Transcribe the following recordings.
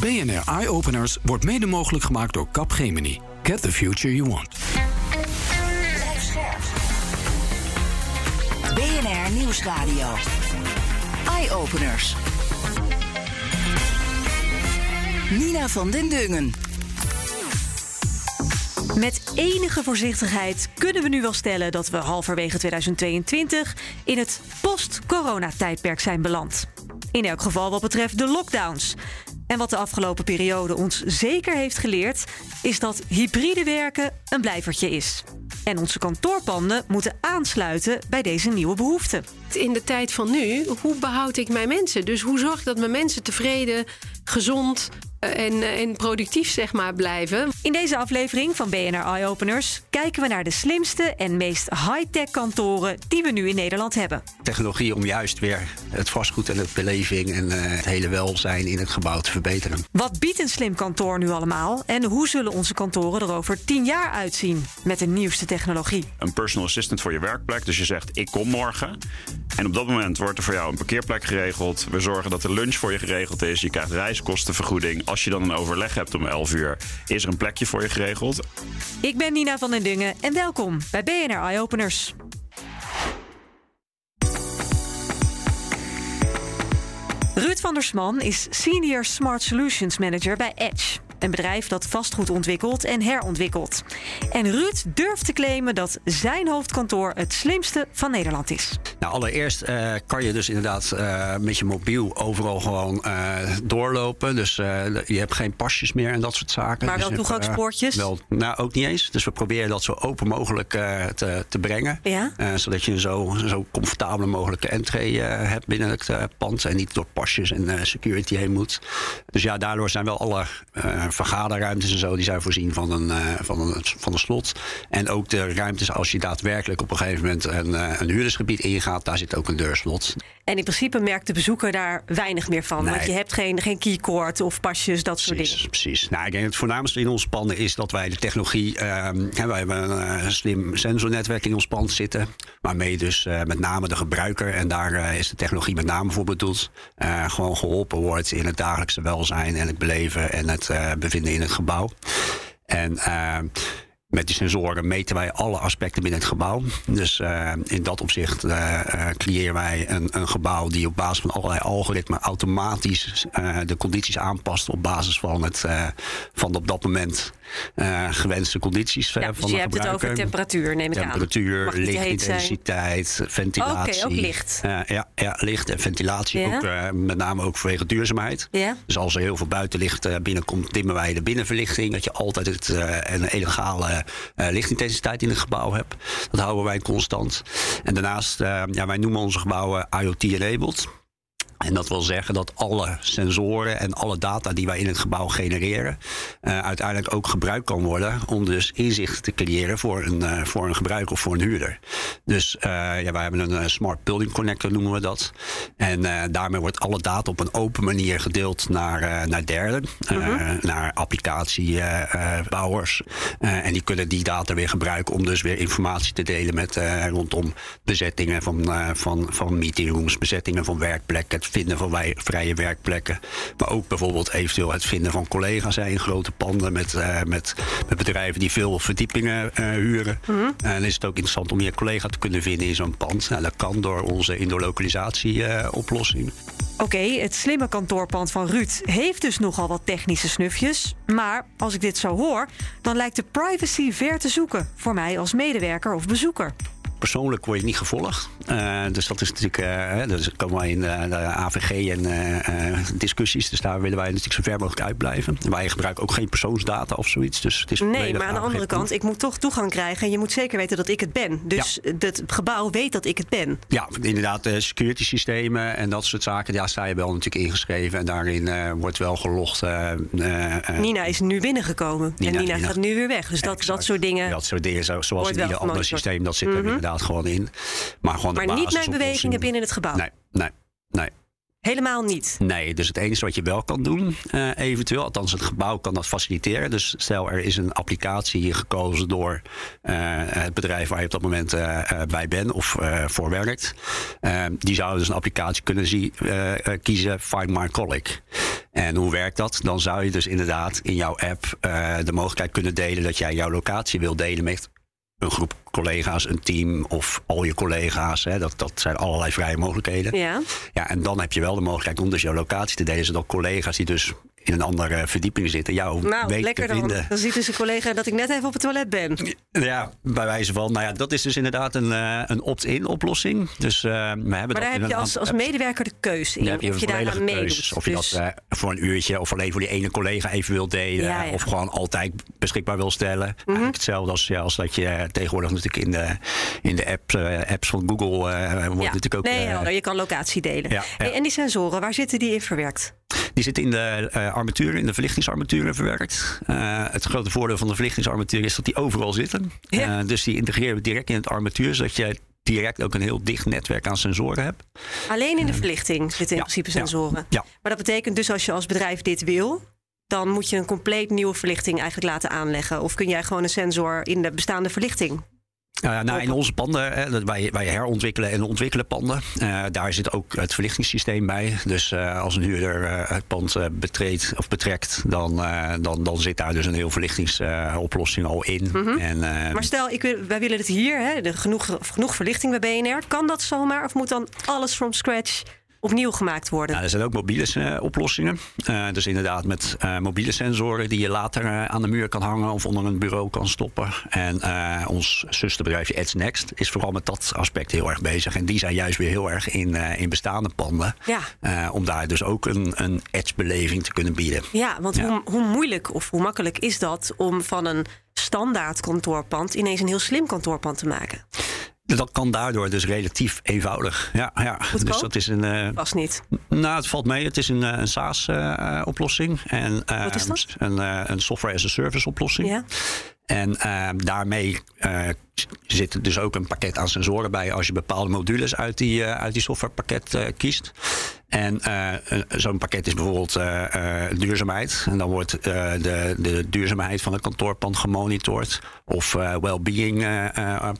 BNR Eye Openers wordt mede mogelijk gemaakt door Capgemini. Get the future you want. BNR Nieuwsradio. Eye Openers. Nina van den Dungen. Met enige voorzichtigheid kunnen we nu wel stellen dat we halverwege 2022 in het post-corona-tijdperk zijn beland. In elk geval wat betreft de lockdowns. En wat de afgelopen periode ons zeker heeft geleerd, is dat hybride werken een blijvertje is. En onze kantoorpanden moeten aansluiten bij deze nieuwe behoeften. In de tijd van nu, hoe behoud ik mijn mensen? Dus hoe zorg ik dat mijn mensen tevreden, gezond en, en productief zeg maar, blijven? In deze aflevering van BNR Eye Openers kijken we naar de slimste en meest high-tech kantoren die we nu in Nederland hebben. Technologie om juist weer het vastgoed en de beleving en uh, het hele welzijn in het gebouw te verbeteren. Wat biedt een slim kantoor nu allemaal? En hoe zullen onze kantoren er over tien jaar uitzien met de nieuwste technologie? Een personal assistant voor je werkplek. Dus je zegt: Ik kom morgen. En op dat moment wordt er voor jou een parkeerplek geregeld. We zorgen dat de lunch voor je geregeld is. Je krijgt reiskostenvergoeding. Als je dan een overleg hebt om 11 uur, is er een plekje voor je geregeld. Ik ben Nina van den Dungen en welkom bij BNR Eye Openers. Ruud van der Sman is Senior Smart Solutions Manager bij Edge. Een bedrijf dat vastgoed ontwikkelt en herontwikkelt. En Ruud durft te claimen dat zijn hoofdkantoor het slimste van Nederland is. Nou, allereerst uh, kan je dus inderdaad uh, met je mobiel overal gewoon uh, doorlopen. Dus je hebt geen pasjes meer en dat soort zaken. Maar dus wel toegangspoortjes? wel, nou, ook niet eens. Dus we proberen dat zo open mogelijk te, te, brengen. Ja? zodat je een zo, zo comfortabele mogelijke entree hebt binnen het pand. En niet door pasjes en security heen moet. Dus ja, daardoor zijn wel alle vergaderruimtes en zo, die zijn voorzien van een, uh, van, een, van een slot. En ook de ruimtes als je daadwerkelijk op een gegeven moment een, uh, een huurdersgebied ingaat, daar zit ook een deurslot. En in principe merkt de bezoeker daar weinig meer van. Nee. Want je hebt geen, geen keycord of pasjes, dat soort dingen. Precies. Nou, ik denk het voornaamste in ons panden is dat wij de technologie. Uh, wij hebben een uh, slim sensornetwerk in ons pand zitten. Waarmee dus uh, met name de gebruiker, en daar is de technologie met name voor bedoeld, gewoon geholpen wordt in het dagelijkse welzijn en het beleven en het bevinden in het gebouw. En met die sensoren meten wij alle aspecten binnen het gebouw. Dus uh, in dat opzicht uh, creëren wij een, een, gebouw die op basis van allerlei algoritmen automatisch de condities aanpast op basis van, het, van de op dat moment gewenste condities ja, van dus je hebt het over temperatuur, neem ik temperatuur, aan. Temperatuur, lichtintensiteit, ventilatie. Oké, okay, ook licht. ja, ja, licht en ventilatie. Ja? Ook, met name ook vanwege duurzaamheid. Ja? Dus als er heel veel buitenlicht binnenkomt, dimmen wij de binnenverlichting. Dat je altijd het, een elegale lichtintensiteit in het gebouw hebt. Dat houden wij constant. En daarnaast, uh, ja, wij noemen onze gebouwen IoT-enabled. En dat wil zeggen dat alle sensoren en alle data die wij in het gebouw genereren, uh, uiteindelijk ook gebruikt kan worden om dus inzicht te creëren voor een, uh, voor een gebruiker of voor een huurder. Dus uh, ja, wij hebben een smart building connector, noemen we dat. En daarmee wordt alle data op een open manier gedeeld naar, naar derden, -huh. naar applicatiebouwers. en die kunnen die data weer gebruiken om dus weer informatie te delen met rondom bezettingen van, van, van meetingrooms, bezettingen van werkplekken het vinden van wij, vrije werkplekken. Maar ook bijvoorbeeld eventueel het vinden van collega's in grote panden met, uh, met, met bedrijven die veel verdiepingen uh, huren. Mhm. Mm -hmm. En is het ook interessant om je collega te kunnen vinden in zo'n pand. Nou, dat kan door onze indoor-localisatie uh, oplossing. Oké, okay, het slimme kantoorpand van Ruud heeft dus nogal wat technische snufjes. Maar als ik dit zo hoor, dan lijkt de privacy ver te zoeken voor mij als medewerker of bezoeker persoonlijk word je niet gevolgd. Uh, dus dat is natuurlijk, uh, dus komen wij in de, de AVG en uh, discussies. Dus daar willen wij natuurlijk zo ver mogelijk uitblijven. Wij gebruiken ook geen persoonsdata of zoiets. Dus het is nee, maar aan de andere kant, ik moet toch toegang krijgen. En je moet zeker weten dat ik het ben. Dus ja. het gebouw weet dat ik het ben. Ja, inderdaad, security systemen en dat soort zaken. Daar sta je wel natuurlijk ingeschreven. En daarin wordt wel gelogd. Nina is nu binnengekomen. Nina, en Nina, Nina, gaat nu weer weg. Dus dat, dat soort dingen. Dat soort dingen, zoals in ieder ander systeem, dat zit er mm -hmm. inderdaad gewoon in. Maar, gewoon maar niet mijn bewegingen binnen het gebouw? Nee, nee, nee. Helemaal niet? Nee, dus het enige wat je wel kan doen, uh, eventueel, althans het gebouw kan dat faciliteren. Dus stel er is een applicatie gekozen door uh, het bedrijf waar je op dat moment uh, bij bent of voor werkt. die zouden dus een applicatie kunnen zie, kiezen, Find My Colleague. En hoe werkt dat? Dan zou je dus inderdaad in jouw app de mogelijkheid kunnen delen dat jij jouw locatie wil delen met een groep collega's, een team of al je collega's. Hè, dat, dat zijn allerlei vrije mogelijkheden. Ja. ja, en dan heb je wel de mogelijkheid om dus jouw locatie te delen, zodat collega's die dus in een andere verdieping zitten, jou nou, weten lekker te vinden. Dan. dan ziet dus een collega dat ik net even op het toilet ben. Ja, bij wijze van. Nou ja, dat is dus inderdaad een, uh, een opt-in oplossing. Dus uh, we hebben maar daar heb je als, als medewerker de keus in. Je of je daar aan meedoet. Of je dus... dat uh, voor een uurtje of alleen voor die ene collega even wil delen. Ja, ja. Of gewoon altijd beschikbaar wil stellen. Mhm. Mm -hmm. Hetzelfde als, ja, als dat je tegenwoordig natuurlijk in de, in de apps, apps van Google wordt natuurlijk ook... Nee, je kan locatie delen. Hey, en die sensoren, waar zitten die in verwerkt? Die zitten in de uh, armatuur, in de verlichtingsarmatuur verwerkt. Uh, het grote voordeel van de verlichtingsarmatuur is dat die overal zitten. Ja. Uh, dus die integreren we direct in het armatuur, zodat je direct ook een heel dicht netwerk aan sensoren hebt. Alleen in de verlichting zitten in ja, principe sensoren. Ja. Maar dat betekent dus als je als bedrijf dit wil, dan moet je een compleet nieuwe verlichting eigenlijk laten aanleggen. Of kun jij gewoon een sensor in de bestaande verlichting uh, nou, in onze panden, hè, wij, wij herontwikkelen en ontwikkelen panden. Uh, daar zit ook het verlichtingssysteem bij. Dus uh, als een huurder het pand betreedt of betrekt, dan, dan, dan zit daar dus een heel verlichtingsoplossing al in. Mm -hmm. en, maar stel, ik wil, wij willen het hier, hè, de, genoeg, genoeg verlichting bij BNR. Kan dat zomaar of moet dan alles from scratch opnieuw gemaakt worden? Er zijn ook mobiele uh, oplossingen. Uh, dus inderdaad met uh, mobiele sensoren die je later aan de muur kan hangen of onder een bureau kan stoppen. En ons zusterbedrijfje Edge Next is vooral met dat aspect heel erg bezig. En die zijn juist weer heel erg in, in bestaande panden. Ja. om daar dus ook een, een Edge-beleving te kunnen bieden. Ja, want ja. Hoe, hoe moeilijk of hoe makkelijk is dat om van een standaard kantoorpand ineens een heel slim kantoorpand te maken? Dat kan daardoor dus relatief eenvoudig. Ja, ja. Goedkoop? Dus dat is een. Uh, Was niet. Nou, het valt mee. Het is een, een SaaS-oplossing. Uh, en uh, Wat is dat? Een, een software as a service oplossing. Ja. En daarmee zit dus ook een pakket aan sensoren bij als je bepaalde modules uit die, uit die softwarepakket kiest. En uh, zo'n pakket is bijvoorbeeld uh, duurzaamheid. En dan wordt de, de duurzaamheid van het kantoorpand gemonitord. Of well-being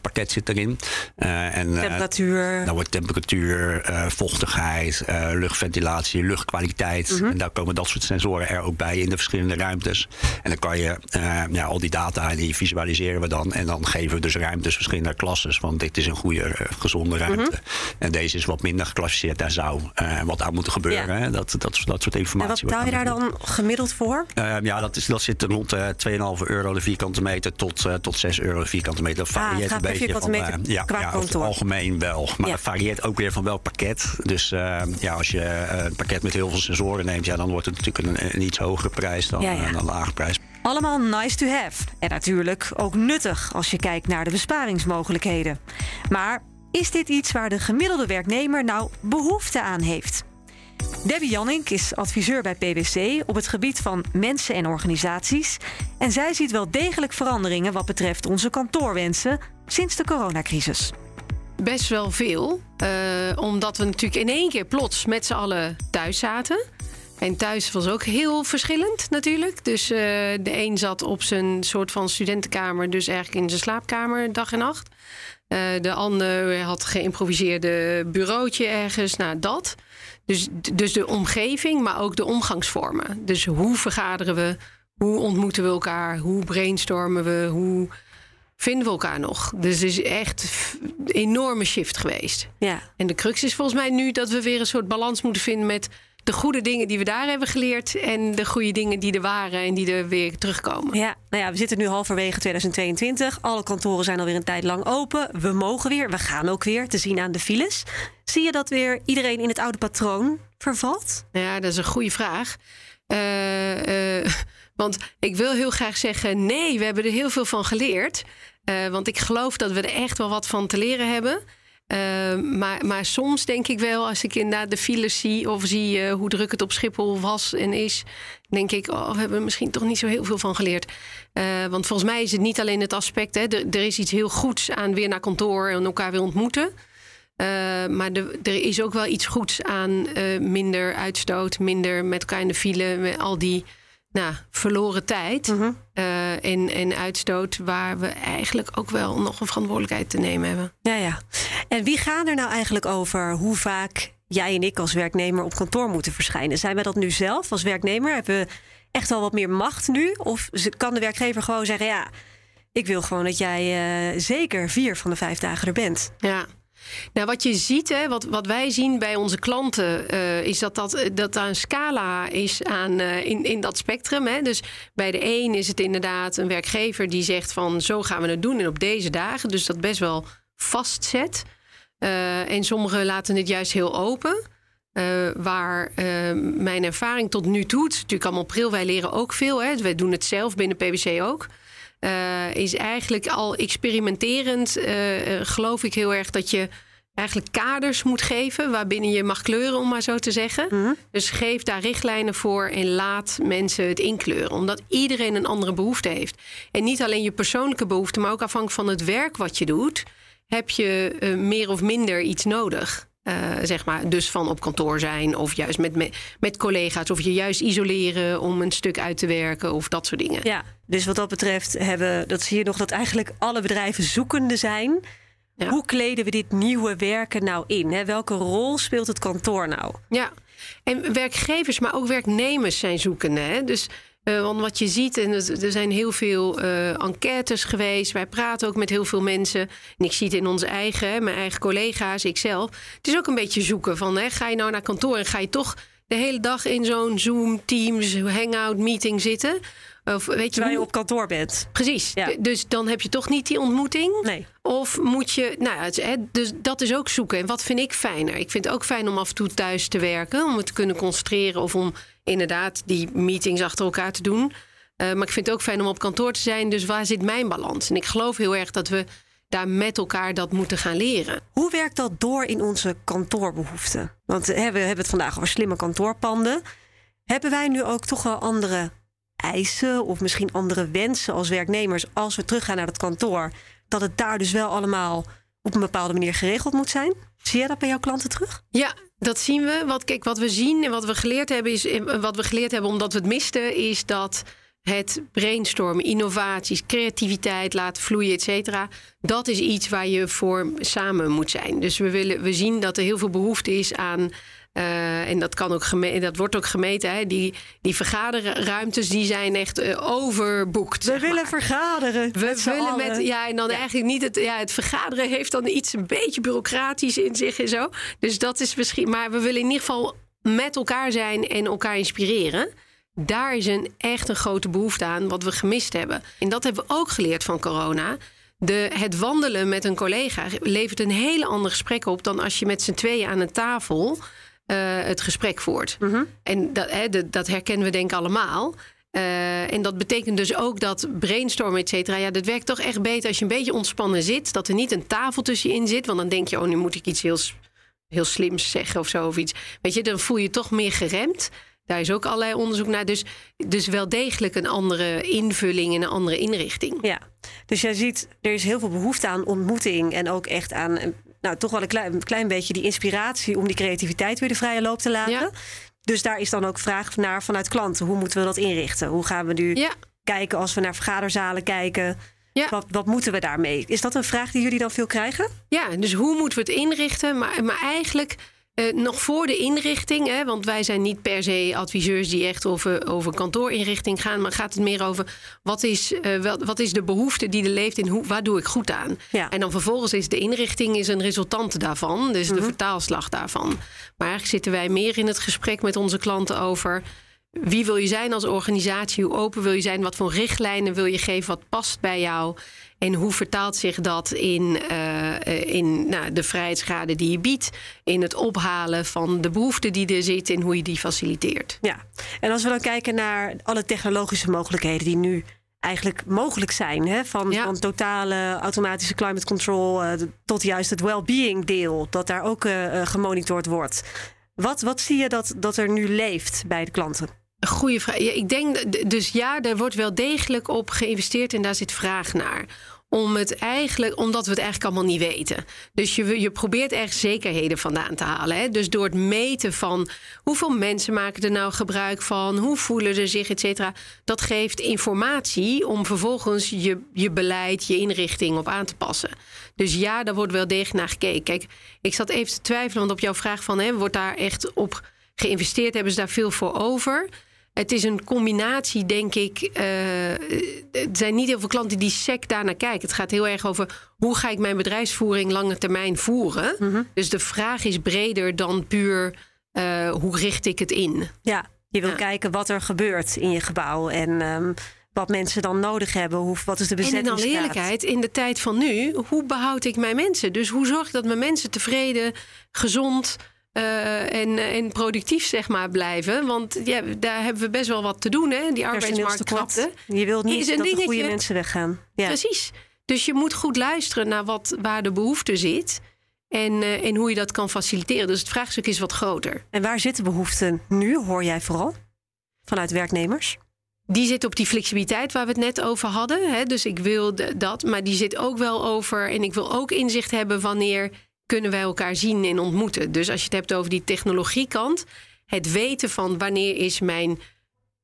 pakket zit erin. en, temperatuur. Dan wordt temperatuur, vochtigheid, luchtventilatie, luchtkwaliteit. Mhm. Mm -hmm. En daar komen dat soort sensoren er ook bij in de verschillende ruimtes. En dan kan je ja, al die data, die visualiseren we dan. En dan geven we dus ruimtes, verschillende klasses. Want dit is een goede, gezonde ruimte. Mhm. Mm -hmm. En deze is wat minder geclassificeerd. Daar zou wat aan moeten gebeuren. Ja. Hè? Dat, dat, dat soort informatie. En wat betaal je daar dan gemiddeld voor? Uh, ja, dat, is, dat zit rond uh, 2,5 euro de vierkante meter tot, uh, tot 6 euro de vierkante meter. Dat varieert ah, een beetje van. Meter ja, qua ja, over het algemeen wel. Maar het varieert ook weer van welk pakket. Dus ja, als je een pakket met heel veel sensoren neemt, ja, dan wordt het natuurlijk een, een iets hogere prijs dan, ja, ja. dan een lage prijs. Allemaal nice to have. En natuurlijk ook nuttig als je kijkt naar de besparingsmogelijkheden. Maar is dit iets waar de gemiddelde werknemer nou behoefte aan heeft? Debbie Jannink is adviseur bij PwC op het gebied van mensen en organisaties. En zij ziet wel degelijk veranderingen wat betreft onze kantoorwensen sinds de coronacrisis. Best wel veel. Uh, omdat we natuurlijk in één keer plots met z'n allen thuis zaten. En thuis was ook heel verschillend natuurlijk. Dus uh, de een zat op zijn soort van studentenkamer, dus eigenlijk in zijn slaapkamer dag en nacht. Uh, de ander had geïmproviseerde bureautje ergens, nou dat. Dus, dus de omgeving, maar ook de omgangsvormen. Dus hoe vergaderen we? Hoe ontmoeten we elkaar? Hoe brainstormen we? Hoe vinden we elkaar nog? Dus het is echt een enorme shift geweest. Ja. En de crux is volgens mij nu dat we weer een soort balans moeten vinden met de goede dingen die we daar hebben geleerd en de goede dingen die er waren en die er weer terugkomen. Ja, nou ja, we zitten nu halverwege 2022. Alle kantoren zijn alweer een tijd lang open. We mogen weer, we gaan ook weer te zien aan de files. Zie je dat weer iedereen in het oude patroon vervalt? Ja, dat is een goede vraag. Uh, uh, want ik wil heel graag zeggen: nee, we hebben er heel veel van geleerd. Uh, want ik geloof dat we er echt wel wat van te leren hebben. Uh, maar, maar soms denk ik wel, als ik inderdaad de files zie of zie uh, hoe druk het op Schiphol was en is, denk ik, oh, we hebben er misschien toch niet zo heel veel van geleerd. Uh, want volgens mij is het niet alleen het aspect, hè, er, is iets heel goeds aan weer naar kantoor en elkaar weer ontmoeten. maar de, er is ook wel iets goeds aan minder uitstoot, minder met elkaar in de file, met al die nou, verloren tijd Mhm. uh, en, en uitstoot, waar we eigenlijk ook wel nog een verantwoordelijkheid te nemen hebben. Ja, ja. En wie gaan er nou eigenlijk over hoe vaak jij en ik als werknemer op kantoor moeten verschijnen. Zijn wij dat nu zelf als werknemer? Hebben we echt al wat meer macht nu? Of kan de werkgever gewoon zeggen: ja, ik wil gewoon dat jij uh, zeker vier van de vijf dagen er bent? Ja. Nou, wat je ziet, hè, wat, wat wij zien bij onze klanten, uh, is dat, dat, dat daar een scala is aan, uh, in, in dat spectrum. Hè. Dus bij de een is het inderdaad een werkgever die zegt van zo gaan we het doen en op deze dagen. Dus dat best wel vastzet. Uh, en sommigen laten het juist heel open. waar mijn ervaring tot nu toe, natuurlijk allemaal pril, wij leren ook veel. Hè. Wij doen het zelf binnen PwC ook. Uh, is eigenlijk al experimenterend, uh, geloof ik heel erg dat je eigenlijk kaders moet geven waarbinnen je mag kleuren, om maar zo te zeggen. Mm -hmm. Dus geef daar richtlijnen voor en laat mensen het inkleuren. Omdat iedereen een andere behoefte heeft. En niet alleen je persoonlijke behoefte, maar ook afhankelijk van het werk wat je doet, heb je uh, meer of minder iets nodig. Uh, zeg maar, dus van op kantoor zijn of juist met, met, met, collega's. Of je juist isoleren om een stuk uit te werken of dat soort dingen. Ja, dus wat dat betreft hebben, dat zie je nog dat eigenlijk alle bedrijven zoekende zijn. Ja. Hoe kleden we dit nieuwe werken nou in? Hè? Welke rol speelt het kantoor nou? Ja, en werkgevers, maar ook werknemers zijn zoekende. Hè? Dus uh, want wat je ziet, en er zijn heel veel uh, enquêtes geweest. Wij praten ook met heel veel mensen. En ik zie het in onze eigen, mijn eigen collega's, ikzelf. Het is ook een beetje zoeken van, hè, ga je nou naar kantoor en ga je toch de hele dag in zo'n Zoom, Teams, Hangout meeting zitten? Of weet je Terwijl je op kantoor bent. Precies. Ja. Dus dan heb je toch niet die ontmoeting. Nee. Of moet je. Nou, het, dus dat is ook zoeken. En wat vind ik fijner? Ik vind het ook fijn om af en toe thuis te werken. Om het te kunnen concentreren. Of om inderdaad die meetings achter elkaar te doen. Uh, maar ik vind het ook fijn om op kantoor te zijn. Dus waar zit mijn balans? En ik geloof heel erg dat we daar met elkaar dat moeten gaan leren. Hoe werkt dat door in onze kantoorbehoeften? Want hè, we hebben het vandaag over slimme kantoorpanden. Hebben wij nu ook toch wel andere eisen of misschien andere wensen als werknemers als we teruggaan naar het kantoor? Dat het daar dus wel allemaal op een bepaalde manier geregeld moet zijn? Zie jij dat bij jouw klanten terug? Ja, dat zien we. Wat, kijk, wat we zien en wat we geleerd hebben, is wat we geleerd hebben omdat we het misten, is dat het brainstormen, innovaties, creativiteit laten vloeien, et cetera. Dat is iets waar je voor samen moet zijn. Dus we, willen, we zien dat er heel veel behoefte is aan uh, en dat, kan ook dat wordt ook gemeten. Hè? Die, die vergaderruimtes die zijn echt uh, overboekt. We willen maar. vergaderen. We willen met. Ja, en dan ja. eigenlijk niet het. Ja, het vergaderen heeft dan iets een beetje bureaucratisch in zich en zo. Dus dat is misschien. Maar we willen in ieder geval met elkaar zijn en elkaar inspireren. Daar is een echt een grote behoefte aan, wat we gemist hebben. En dat hebben we ook geleerd van corona. De, het wandelen met een collega levert een hele ander gesprek op dan als je met z'n tweeën aan een tafel het gesprek voert. Mm -hmm. En dat, hè, dat, dat, herkennen we denk ik allemaal. Uh, en dat betekent dus ook dat brainstormen, et cetera... ja, dat werkt toch echt beter als je een beetje ontspannen zit. Dat er niet een tafel tussen je in zit. Want dan denk je, oh, nu moet ik iets heel, heel slims zeggen of zo. Of iets. Weet je, dan voel je je toch meer geremd. Daar is ook allerlei onderzoek naar. Dus, dus wel degelijk een andere invulling en een andere inrichting. Ja, dus jij ziet, er is heel veel behoefte aan ontmoeting... en ook echt aan nou, toch wel een klein, klein beetje die inspiratie om die creativiteit weer de vrije loop te laten. Ja. Dus daar is dan ook vraag naar vanuit klanten. Hoe moeten we dat inrichten? Hoe gaan we nu ja. kijken als we naar vergaderzalen kijken? Ja. Wat, wat, moeten we daarmee? Is dat een vraag die jullie dan veel krijgen? Ja, dus hoe moeten we het inrichten? Maar, maar eigenlijk uh, nog voor de inrichting, hè, want wij zijn niet per se adviseurs die echt over, over kantoorinrichting gaan, maar gaat het meer over wat is, uh, wel, wat is de behoefte die er leeft en hoe, waar doe ik goed aan? Ja. En dan vervolgens is de inrichting is een resultant daarvan, dus Mhm. de vertaalslag daarvan. Maar eigenlijk zitten wij meer in het gesprek met onze klanten over wie wil je zijn als organisatie, hoe open wil je zijn, wat voor richtlijnen wil je geven, wat past bij jou. En hoe vertaalt zich dat in, uh, in nou, de vrijheidsgraden die je biedt, in het ophalen van de behoeften die er zitten en hoe je die faciliteert? Ja, en als we dan kijken naar alle technologische mogelijkheden die nu eigenlijk mogelijk zijn, hè? Van, Ja. van totale automatische climate control uh, tot juist het well-being deel, dat daar ook uh, gemonitord wordt. Wat, wat zie je dat, dat er nu leeft bij de klanten? Goeie vraag. Ja, ik denk, dus ja, er wordt wel degelijk op geïnvesteerd en daar zit vraag naar. om het eigenlijk, omdat we het eigenlijk allemaal niet weten. Dus je, je probeert echt zekerheden vandaan te halen. Hè? Dus door het meten van hoeveel mensen maken er nou gebruik van, hoe voelen ze zich, et cetera. Dat geeft informatie om vervolgens je, je beleid, je inrichting op aan te passen. Dus ja, daar wordt wel degelijk naar gekeken. Kijk, ik zat even te twijfelen, want op jouw vraag van hè, wordt daar echt op geïnvesteerd? Hebben ze daar veel voor over? Het is een combinatie, denk ik. Uh, er zijn niet heel veel klanten die sec daarnaar kijken. Het gaat heel erg over hoe ga ik mijn bedrijfsvoering lange termijn voeren. Mhm. Dus de vraag is breder dan puur uh, hoe richt ik het in. Ja, je wil Ja. kijken wat er gebeurt in je gebouw en ehm, wat mensen dan nodig hebben. Hoe, wat is de En in bezettingsgraad? alle eerlijkheid, in de tijd van nu, hoe behoud ik mijn mensen? Dus hoe zorg ik dat mijn mensen tevreden, gezond eh, en, en productief zeg maar, blijven? Want ja, daar hebben we best wel wat te doen, hè? Die arbeidsmarktkrapte. Je wilt niet Is dat de goede mensen weggaan. Ja. Precies. Dus je moet goed luisteren naar wat, waar de behoefte zit. En, eh, en hoe je dat kan faciliteren. Dus het vraagstuk is wat groter. En waar zit de behoefte nu, hoor jij vooral? Vanuit werknemers? Die zit op die flexibiliteit waar we het net over hadden. Hè? Dus ik wil dat. Maar die zit ook wel over. En ik wil ook inzicht hebben wanneer kunnen wij elkaar zien en ontmoeten. Dus als je het hebt over die technologiekant. Het weten van wanneer is mijn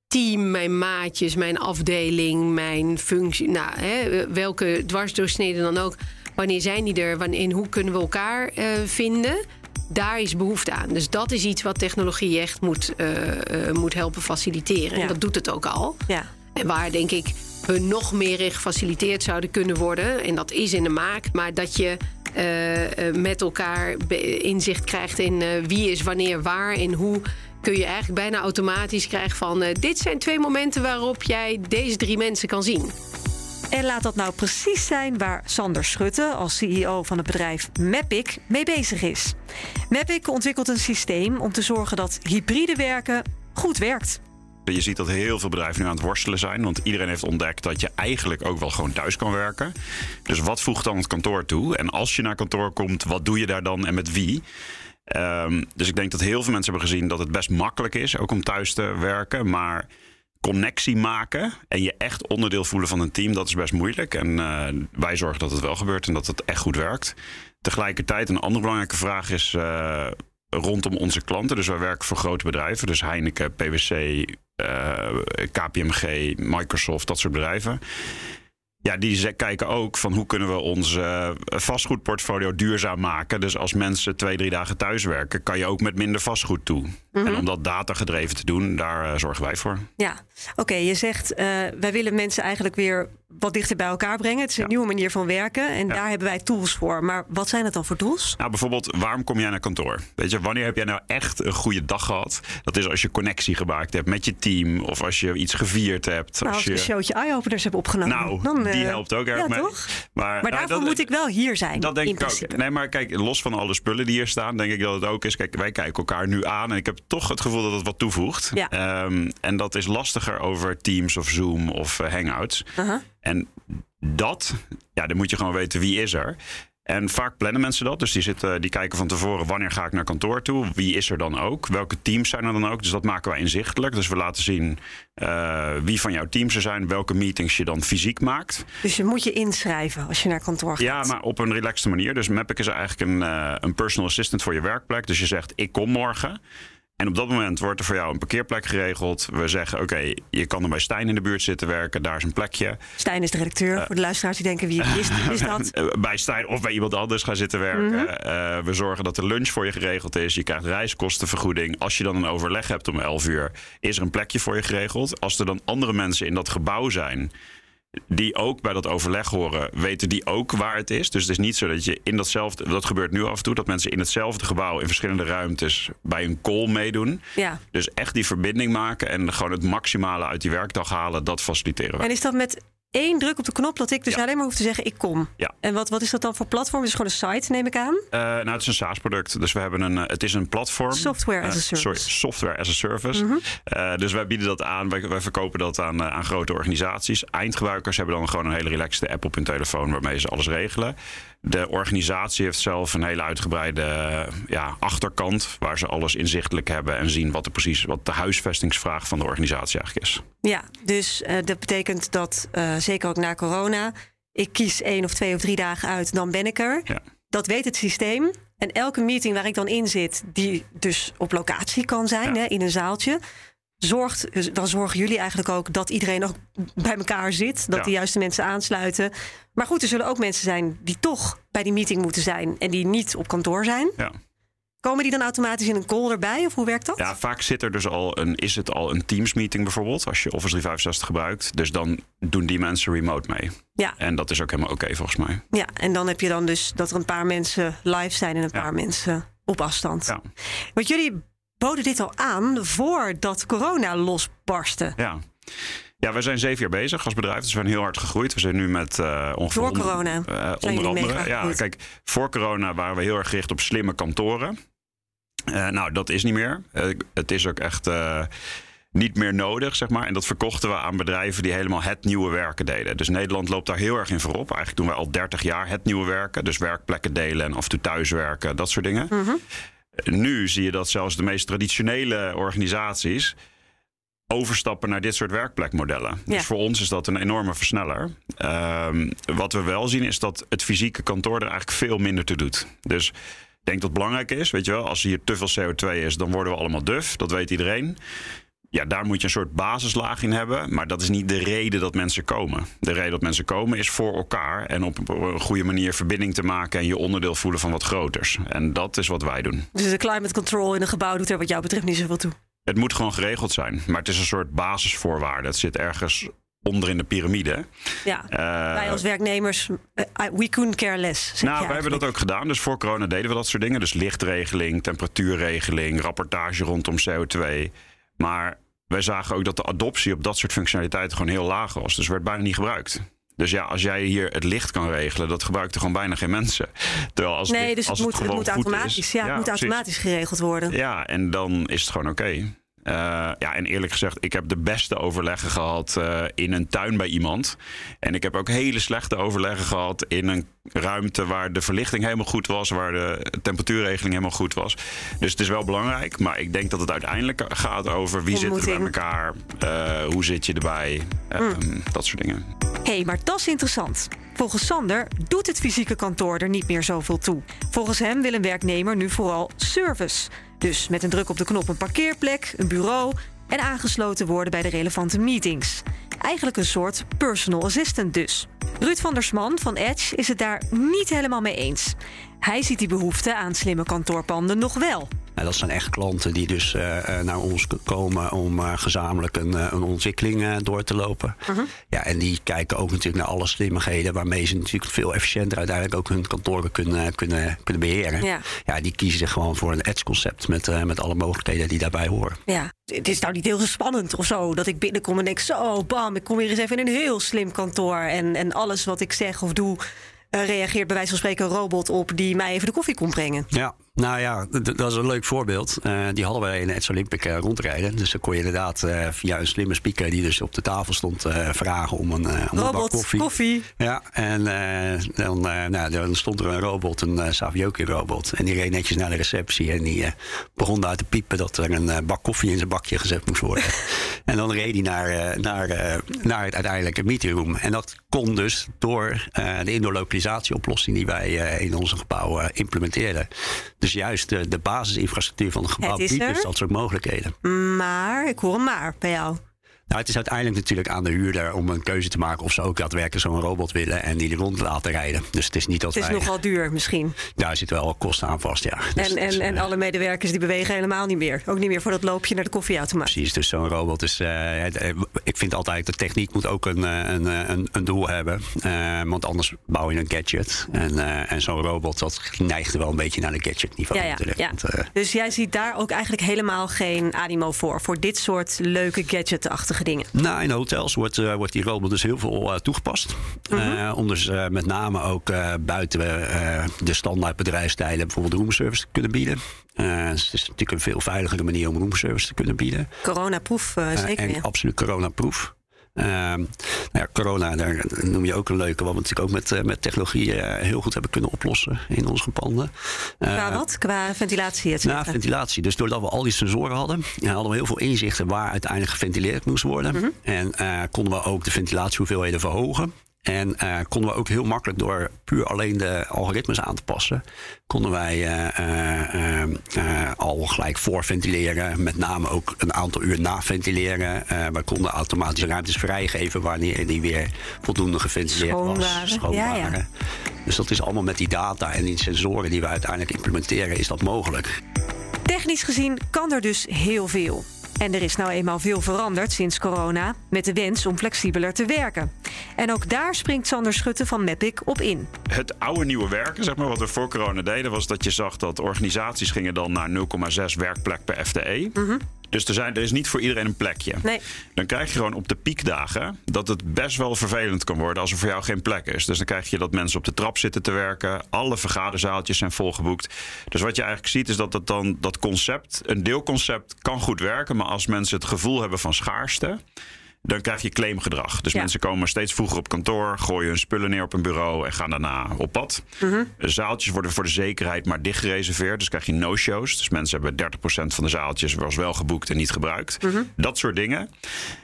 team, mijn maatjes, mijn afdeling, mijn functie. Nou, hè, welke dwarsdoorsneden dan ook. Wanneer zijn die er? Wanneer, en hoe kunnen we elkaar eh, vinden? Daar is behoefte aan. Dus dat is iets wat technologie echt moet, eh, eh, moet helpen faciliteren. Ja. En dat doet het ook al. Ja. En waar denk ik we nog meer gefaciliteerd zouden kunnen worden. En dat is in de maak. Maar dat je eh, eh, met elkaar inzicht krijgt in eh, wie is wanneer waar en hoe. Kun je eigenlijk bijna automatisch krijgen van... dit zijn twee momenten waarop jij deze drie mensen kan zien. En laat dat nou precies zijn waar Sander Schutte, als CEO van het bedrijf Mapic, mee bezig is. Mapic ontwikkelt een systeem om te zorgen dat hybride werken goed werkt. Je ziet dat heel veel bedrijven nu aan het worstelen zijn. Want iedereen heeft ontdekt dat je eigenlijk ook wel gewoon thuis kan werken. Dus wat voegt dan het kantoor toe? En als je naar kantoor komt, wat doe je daar dan en met wie? Ehm, dus ik denk dat heel veel mensen hebben gezien dat het best makkelijk is, ook om thuis te werken. Maar connectie maken en je echt onderdeel voelen van een team, dat is best moeilijk. En eh, wij zorgen dat het wel gebeurt en dat het echt goed werkt. Tegelijkertijd, een andere belangrijke vraag is eh, rondom onze klanten. Dus wij werken voor grote bedrijven, dus Heineken, PwC, KPMG, Microsoft, dat soort bedrijven. Ja, die kijken ook van hoe kunnen we ons eh, vastgoedportfolio duurzaam maken. Dus als mensen twee, drie dagen thuis werken, kan je ook met minder vastgoed toe. En om dat datagedreven te doen, daar eh, zorgen wij voor. Ja, oké, je zegt uh, wij willen mensen eigenlijk weer wat dichter bij elkaar brengen. Het is een Ja. nieuwe manier van werken en Ja. daar hebben wij tools voor. Maar wat zijn het dan voor tools? Nou, bijvoorbeeld, waarom kom jij naar kantoor? Weet je, wanneer heb jij nou echt een goede dag gehad? Dat is als je connectie gemaakt hebt met je team of als je iets gevierd hebt. Nou, als je... ik een showtje eye-openers heb opgenomen. Nou, dan, die eh, helpt ook erg ja, mee. toch? Maar, Maar nou, daarvoor dat- moet ik wel hier zijn. Dat denk ik principe. ook. Nee, maar kijk, los van alle spullen die hier staan, denk ik dat het ook is. Kijk, wij kijken elkaar nu aan en ik heb toch het gevoel dat het wat toevoegt. Ja. Ehm, en dat is lastiger over Teams of Zoom of eh, Hangouts. Aha. En dat, ja, dan moet je gewoon weten wie is er. En vaak plannen mensen dat. Dus die, zitten, die kijken van tevoren wanneer ga ik naar kantoor toe. Wie is er dan ook? Welke teams zijn er dan ook? Dus dat maken wij inzichtelijk. Dus we laten zien eh, wie van jouw teams er zijn. Welke meetings je dan fysiek maakt. Dus je moet je inschrijven als je naar kantoor gaat. Ja, maar op een relaxte manier. Dus Mapic is eigenlijk een, eh, een personal assistant voor je werkplek. Dus je zegt, ik kom morgen. En op dat moment wordt er voor jou een parkeerplek geregeld. We zeggen, oké, je kan er bij Stijn in de buurt zitten werken. Daar is een plekje. Stijn is de redacteur. voor de luisteraars die denken, wie is, is dat? Eh, bij Stijn of bij iemand anders gaan zitten werken. Eh, we zorgen dat de lunch voor je geregeld is. Je krijgt reiskostenvergoeding. Als je dan een overleg hebt om 11 uur, is er een plekje voor je geregeld. Als er dan andere mensen in dat gebouw zijn. Die ook bij dat overleg horen, weten die ook waar het is. Dus het is niet zo dat je in datzelfde. Dat gebeurt nu af en toe, dat mensen in hetzelfde gebouw in verschillende ruimtes bij een call meedoen. Ja. Dus echt die verbinding maken en gewoon het maximale uit die werkdag halen, dat faciliteren we. En is dat met één druk op de knop dat ik dus Ja. alleen maar hoef te zeggen, ik kom? Ja. En wat, wat is dat dan voor platform? Het is gewoon een site, neem ik aan. Eh, nou, het is een SaaS-product. Dus we hebben een. eh, het is een platform. Software as a Eh, service. sorry, software as a service. Eh, dus wij bieden dat aan. Wij, wij verkopen dat aan, aan grote organisaties. Eindgebruikers hebben dan gewoon een hele relaxte app op hun telefoon waarmee ze alles regelen. De organisatie heeft zelf een hele uitgebreide eh, ja, achterkant waar ze alles inzichtelijk hebben en zien wat er precies wat de huisvestingsvraag van de organisatie eigenlijk is. Ja, dus eh, dat betekent dat, eh, zeker ook na corona, ik kies één of twee of drie dagen uit, dan ben ik er. Ja. Dat weet het systeem. En elke meeting waar ik dan in zit, die dus op locatie kan zijn, Ja. hè, in een zaaltje. Zorgt, dus dan zorgen jullie eigenlijk ook dat iedereen ook bij elkaar zit. Dat Ja. de juiste mensen aansluiten. Maar goed, er zullen ook mensen zijn die toch bij die meeting moeten zijn. En die niet op kantoor zijn. Ja. Komen die dan automatisch in een call erbij? Of hoe werkt dat? Ja, vaak zit er dus al een, is het al een Teams meeting bijvoorbeeld, als je Office 365 gebruikt. Dus dan doen die mensen remote mee. Ja. En dat is ook helemaal oké volgens mij. Ja, en dan heb je dan dus dat er een paar mensen live zijn en een Ja. paar mensen op afstand. Ja. Want jullie boden dit al aan voordat corona losbarstte. Ja. Ja, we zijn zeven jaar bezig als bedrijf. Dus we zijn heel hard gegroeid. We zijn nu met eh ongeveer... Honderd- corona eh, onder andere. Ja, kijk, voor corona waren we heel erg gericht op slimme kantoren. Eh, nou, dat is niet meer. Het is ook echt niet meer nodig, zeg maar. En dat verkochten we aan bedrijven die helemaal het nieuwe werken deden. Dus Nederland loopt daar heel erg in voorop. Eigenlijk doen wij al 30 jaar het nieuwe werken. Dus werkplekken delen en af en toe thuiswerken, dat soort dingen. Mhm. Nu zie je dat zelfs de meest traditionele organisaties overstappen naar dit soort werkplekmodellen. Ja. Dus voor ons is dat een enorme versneller. Ehm, wat we wel zien is dat het fysieke kantoor er eigenlijk veel minder toe doet. Dus ik denk dat het belangrijk is, weet je wel, als hier te veel CO2 is, dan worden we allemaal duf. Dat weet iedereen. Ja, daar moet je een soort basislaag in hebben. Maar dat is niet de reden dat mensen komen. De reden dat mensen komen is voor elkaar. En op een goede manier verbinding te maken. En je onderdeel voelen van wat groters. En dat is wat wij doen. Dus de climate control in een gebouw doet er wat jou betreft niet zoveel toe. Het moet gewoon geregeld zijn. Maar het is een soort basisvoorwaarde. Het zit ergens onder in de piramide. Ja, Eh, wij als werknemers, eh, we couldn't care less. nou, wij hebben dat ook gedaan. Dus voor corona deden we dat soort dingen. Dus lichtregeling, temperatuurregeling, rapportage rondom CO2. Maar wij zagen ook dat de adoptie op dat soort functionaliteiten gewoon heel laag was. Dus werd bijna niet gebruikt. Dus ja, als jij hier het licht kan regelen, dat gebruikten gewoon bijna geen mensen. Terwijl als Nee, dit- dus het moet, het moet automatisch, is- ja, het moet precies. automatisch geregeld worden. Ja, en dan is het gewoon oké. Eh, ja, en eerlijk gezegd, ik heb de beste overleggen gehad eh, in een tuin bij iemand. En ik heb ook hele slechte overleggen gehad in een ruimte waar de verlichting helemaal goed was, waar de temperatuurregeling helemaal goed was. Dus het is wel belangrijk, maar ik denk dat het uiteindelijk gaat over wie zit er bij elkaar, eh, hoe zit je erbij, ehm, dat soort dingen. Hé, hey, maar dat is interessant. Volgens Sander doet het fysieke kantoor er niet meer zoveel toe. Volgens hem wil een werknemer nu vooral service. Dus met een druk op de knop een parkeerplek, een bureau en aangesloten worden bij de relevante meetings. Eigenlijk een soort personal assistant dus. Ruud van der Sman van Edge is het daar niet helemaal mee eens. Hij ziet die behoefte aan slimme kantoorpanden nog wel. Nou, dat zijn echt klanten die dus eh, eh, naar ons komen om eh, gezamenlijk een, een ontwikkeling door te lopen. Mhm. Ja, en die kijken ook natuurlijk naar alle slimmigheden waarmee ze natuurlijk veel efficiënter uiteindelijk ook hun kantoren kunnen, kunnen, kunnen beheren. Ja. ja, die kiezen zich gewoon voor een edge-concept met, met alle mogelijkheden die daarbij horen. Ja, het is nou niet heel spannend of zo. Dat ik binnenkom en denk, zo, bam, ik kom hier eens even in een heel slim kantoor. En, en alles wat ik zeg of doe, reageert bij wijze van spreken een robot op die mij even de koffie komt brengen. Ja, nou ja, dat is een leuk voorbeeld. Eh, die hadden wij in de Edge Olympic eh, rondrijden. Dus dan kon je inderdaad eh, via een slimme speaker die dus op de tafel stond vragen om een, om een bak koffie. koffie. Ja, en dan, nou, dan stond er een robot, een uh, Savioki-robot. En die reed netjes naar de receptie en die begon daar te piepen dat er een bak koffie in zijn bakje gezet moest worden. en dan reed hij naar, naar, naar het uiteindelijke meetingroom. En dat kon dus door de indoor localisatieoplossing die wij in onze gebouw implementeerden. Dus juist de, de basisinfrastructuur van het gebouw Het biedt dus dat soort mogelijkheden. Maar, ik hoor een maar bij jou. Nou, het is uiteindelijk natuurlijk aan de huurder om een keuze te maken of ze ook daadwerkelijk zo'n robot willen en die er rond laten rijden. Dus het is niet dat Het is wij. nogal duur misschien. Daar zit wel kosten aan vast, ja. Dus En, is, en, en eh, alle medewerkers die bewegen helemaal niet meer. Ook niet meer voor dat loopje naar de koffieautomaat. Precies, dus zo'n robot is. eh, eh, ik vind altijd de techniek moet ook een, een, een, een doel hebben. Want anders bouw je een gadget. En, en zo'n robot dat neigt wel een beetje naar de gadget niveau. Ja, ja, natuurlijk. ja. Want, Dus jij ziet daar ook eigenlijk helemaal geen animo voor. Voor dit soort leuke gadget-achtige dingen. Nou, in hotels wordt, eh, wordt die robot dus heel veel eh, toegepast. Eh, om dus met name ook buiten de standaard bedrijfstijlen bijvoorbeeld roomservice te kunnen bieden. Dus het is natuurlijk een veel veiligere manier om roomservice te kunnen bieden. Coronaproef, eh, Eh, zeker. en ja. absoluut coronaproof. Ehm nou ja, corona, daar noem je ook een leuke, wat we natuurlijk ook met, eh, met technologie eh, heel goed hebben kunnen oplossen in onze panden. Eh, Qua wat? Qua ventilatie, et na cetera. ventilatie. Dus doordat we al die sensoren hadden, hadden we heel veel inzichten waar uiteindelijk geventileerd moest worden. Mhm. En konden we ook de ventilatiehoeveelheden verhogen. En uh, konden we ook heel makkelijk door puur alleen de algoritmes aan te passen, konden wij uh, uh, al gelijk voorventileren. Met name ook een aantal uur naventileren. we konden automatische ruimtes vrijgeven wanneer die weer voldoende geventileerd schoon was. Waren. Schoon ja, waren. Ja. Dus dat is allemaal met die data en die sensoren die we uiteindelijk implementeren, is dat mogelijk. Technisch gezien kan er dus heel veel. En er is nou eenmaal veel veranderd sinds corona, met de wens om flexibeler te werken. En ook daar springt Sander Schutte van Mapic op in. Het oude nieuwe werken, zeg maar, wat we voor corona deden, was dat je zag dat organisaties gingen dan naar 0,6 werkplek per FTE. Mm dus er, zijn, er is niet voor iedereen een plekje. Nee. Dan krijg je gewoon op de piekdagen dat het best wel vervelend kan worden als er voor jou geen plek is. Dus dan krijg je dat mensen op de trap zitten te werken. Alle vergaderzaaltjes zijn volgeboekt. Dus wat je eigenlijk ziet is dat het dan dat concept, een deelconcept, kan goed werken. Maar als mensen het gevoel hebben van schaarste dan krijg je claimgedrag. Dus mensen komen steeds vroeger op kantoor, gooien hun spullen neer op een bureau en gaan daarna op pad. Mm Zaaltjes worden voor de zekerheid maar dicht gereserveerd. Dus krijg je no-shows. Dus mensen hebben 30% van de zaaltjes was wel geboekt en niet gebruikt. Mhm. Dat soort dingen.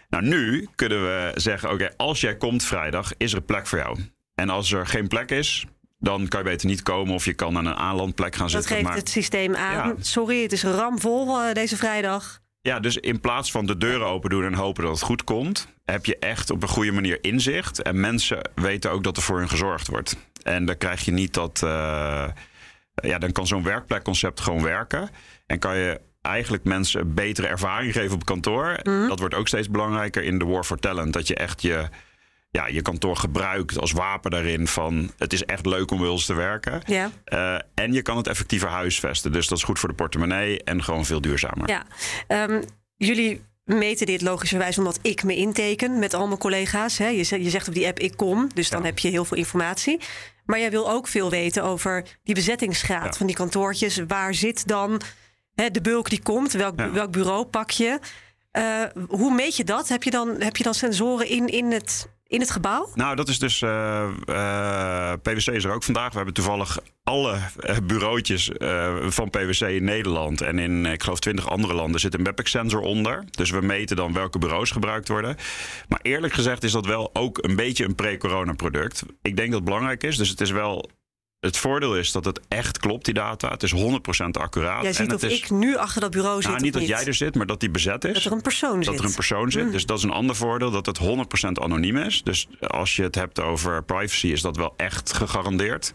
Nou, nu kunnen we zeggen: oké, als jij komt vrijdag, is er plek voor jou. En als er geen plek is, dan kan je beter niet komen of je kan aan een aanlandplek gaan zitten. Dat geeft het systeem aan. Sorry, het is ramvol uh, deze vrijdag. Ja, dus in plaats van de deuren open doen en hopen dat het goed komt, heb je echt op een goede manier inzicht. En mensen weten ook dat er voor hun gezorgd wordt. En dan krijg je niet dat. Uh, ja, dan kan zo'n werkplekconcept gewoon werken. En kan je eigenlijk mensen betere ervaring geven op kantoor. Mhm. Dat wordt ook steeds belangrijker in de War for Talent. Dat je echt je ja, je kantoor gebruikt als wapen daarin van het is echt leuk om bij ons te werken. Ja. Uh, en je kan het effectiever huisvesten. Dus dat is goed voor de portemonnee en gewoon veel duurzamer. Ja, um, jullie meten dit logischerwijs omdat ik me inteken met al mijn collega's. Hè? Je, zegt op die app ik kom, dus dan heb je heel veel informatie. Maar jij wil ook veel weten over die bezettingsgraad van die kantoortjes. Waar zit dan hè, de bulk die komt? Welk, welk bureau pak je? Uh, hoe meet je dat? Heb je dan, heb je dan sensoren in, in het in het gebouw? Nou, dat is dus. Uh, uh, PwC is er ook vandaag. We hebben toevallig alle bureautjes van PwC in Nederland en in, ik geloof, 20 andere landen zit een Mapic-sensor onder. Dus we meten dan welke bureaus gebruikt worden. Maar eerlijk gezegd is dat wel ook een beetje een pre-corona product. Ik denk dat het belangrijk is. Dus het is wel het voordeel is dat het echt klopt, die data. Het is 100% accuraat. Jij ziet en of is, ik nu achter dat bureau zit. Nou, niet dat jij er zit, maar dat die bezet is. Dat er een persoon dat zit. Dat er een persoon zit. Mm. Dus dat is een ander voordeel, dat het 100% anoniem is. Dus als je het hebt over privacy, is dat wel echt gegarandeerd.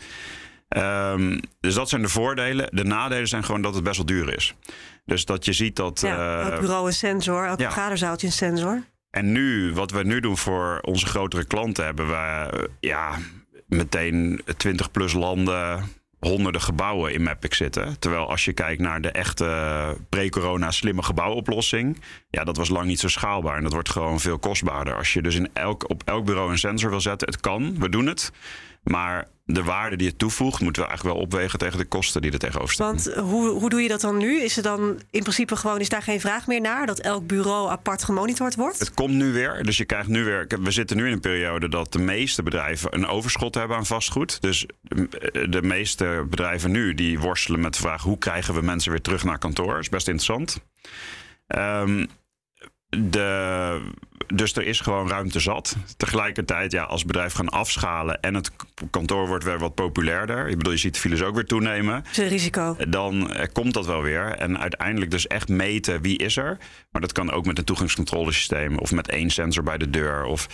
Um, dus dat zijn de voordelen. De nadelen zijn gewoon dat het best wel duur is. Dus dat je ziet dat. Ja, elk bureau een sensor, elk ja. vergaderzaaltje een sensor. En nu, wat we nu doen voor onze grotere klanten, hebben we ja, meteen 20 plus landen honderden gebouwen in Mapic zitten. Terwijl als je kijkt naar de echte pre-corona slimme gebouwoplossing, ja, dat was lang niet zo schaalbaar. En dat wordt gewoon veel kostbaarder. Als je dus in elk, op elk bureau een sensor wil zetten, het kan, we doen het. Maar de waarde die het toevoegt, moeten we eigenlijk wel opwegen tegen de kosten die er tegenover staan. Want hoe, hoe doe je dat dan nu? Is er dan in principe gewoon, is daar geen vraag meer naar dat elk bureau apart gemonitord wordt? Het komt nu weer. Dus je krijgt nu weer. We zitten nu in een periode dat de meeste bedrijven een overschot hebben aan vastgoed. Dus de meeste bedrijven nu die worstelen met de vraag hoe krijgen we mensen weer terug naar kantoor. Dat is best interessant. Um, de, dus er is gewoon ruimte zat. Tegelijkertijd, ja, als bedrijf gaan afschalen en het kantoor wordt weer wat populairder. Ik bedoel, je ziet de files ook weer toenemen. Dat is een risico. Dan eh, komt dat wel weer. En uiteindelijk dus echt meten wie is er. Maar dat kan ook met een toegangscontrolesysteem of met één sensor bij de deur. Of,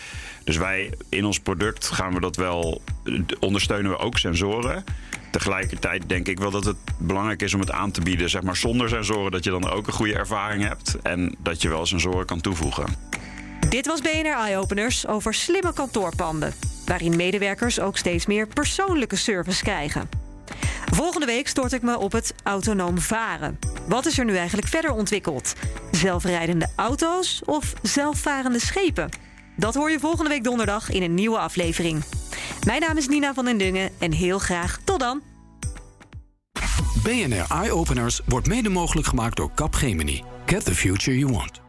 dus wij in ons product gaan we dat wel, ondersteunen we ook sensoren. Tegelijkertijd denk ik wel dat het belangrijk is om het aan te bieden, zeg maar zonder sensoren, dat je dan ook een goede ervaring hebt en dat je wel sensoren kan toevoegen. Dit was BNR Eye-Openers over slimme kantoorpanden, waarin medewerkers ook steeds meer persoonlijke service krijgen. Volgende week stort ik me op het autonoom varen. Wat is er nu eigenlijk verder ontwikkeld? Zelfrijdende auto's of zelfvarende schepen? Dat hoor je volgende week donderdag in een nieuwe aflevering. Mijn naam is Nina van den Dungen en heel graag tot dan. BNR Eye Openers wordt mede mogelijk gemaakt door Capgemini. Get the future you want.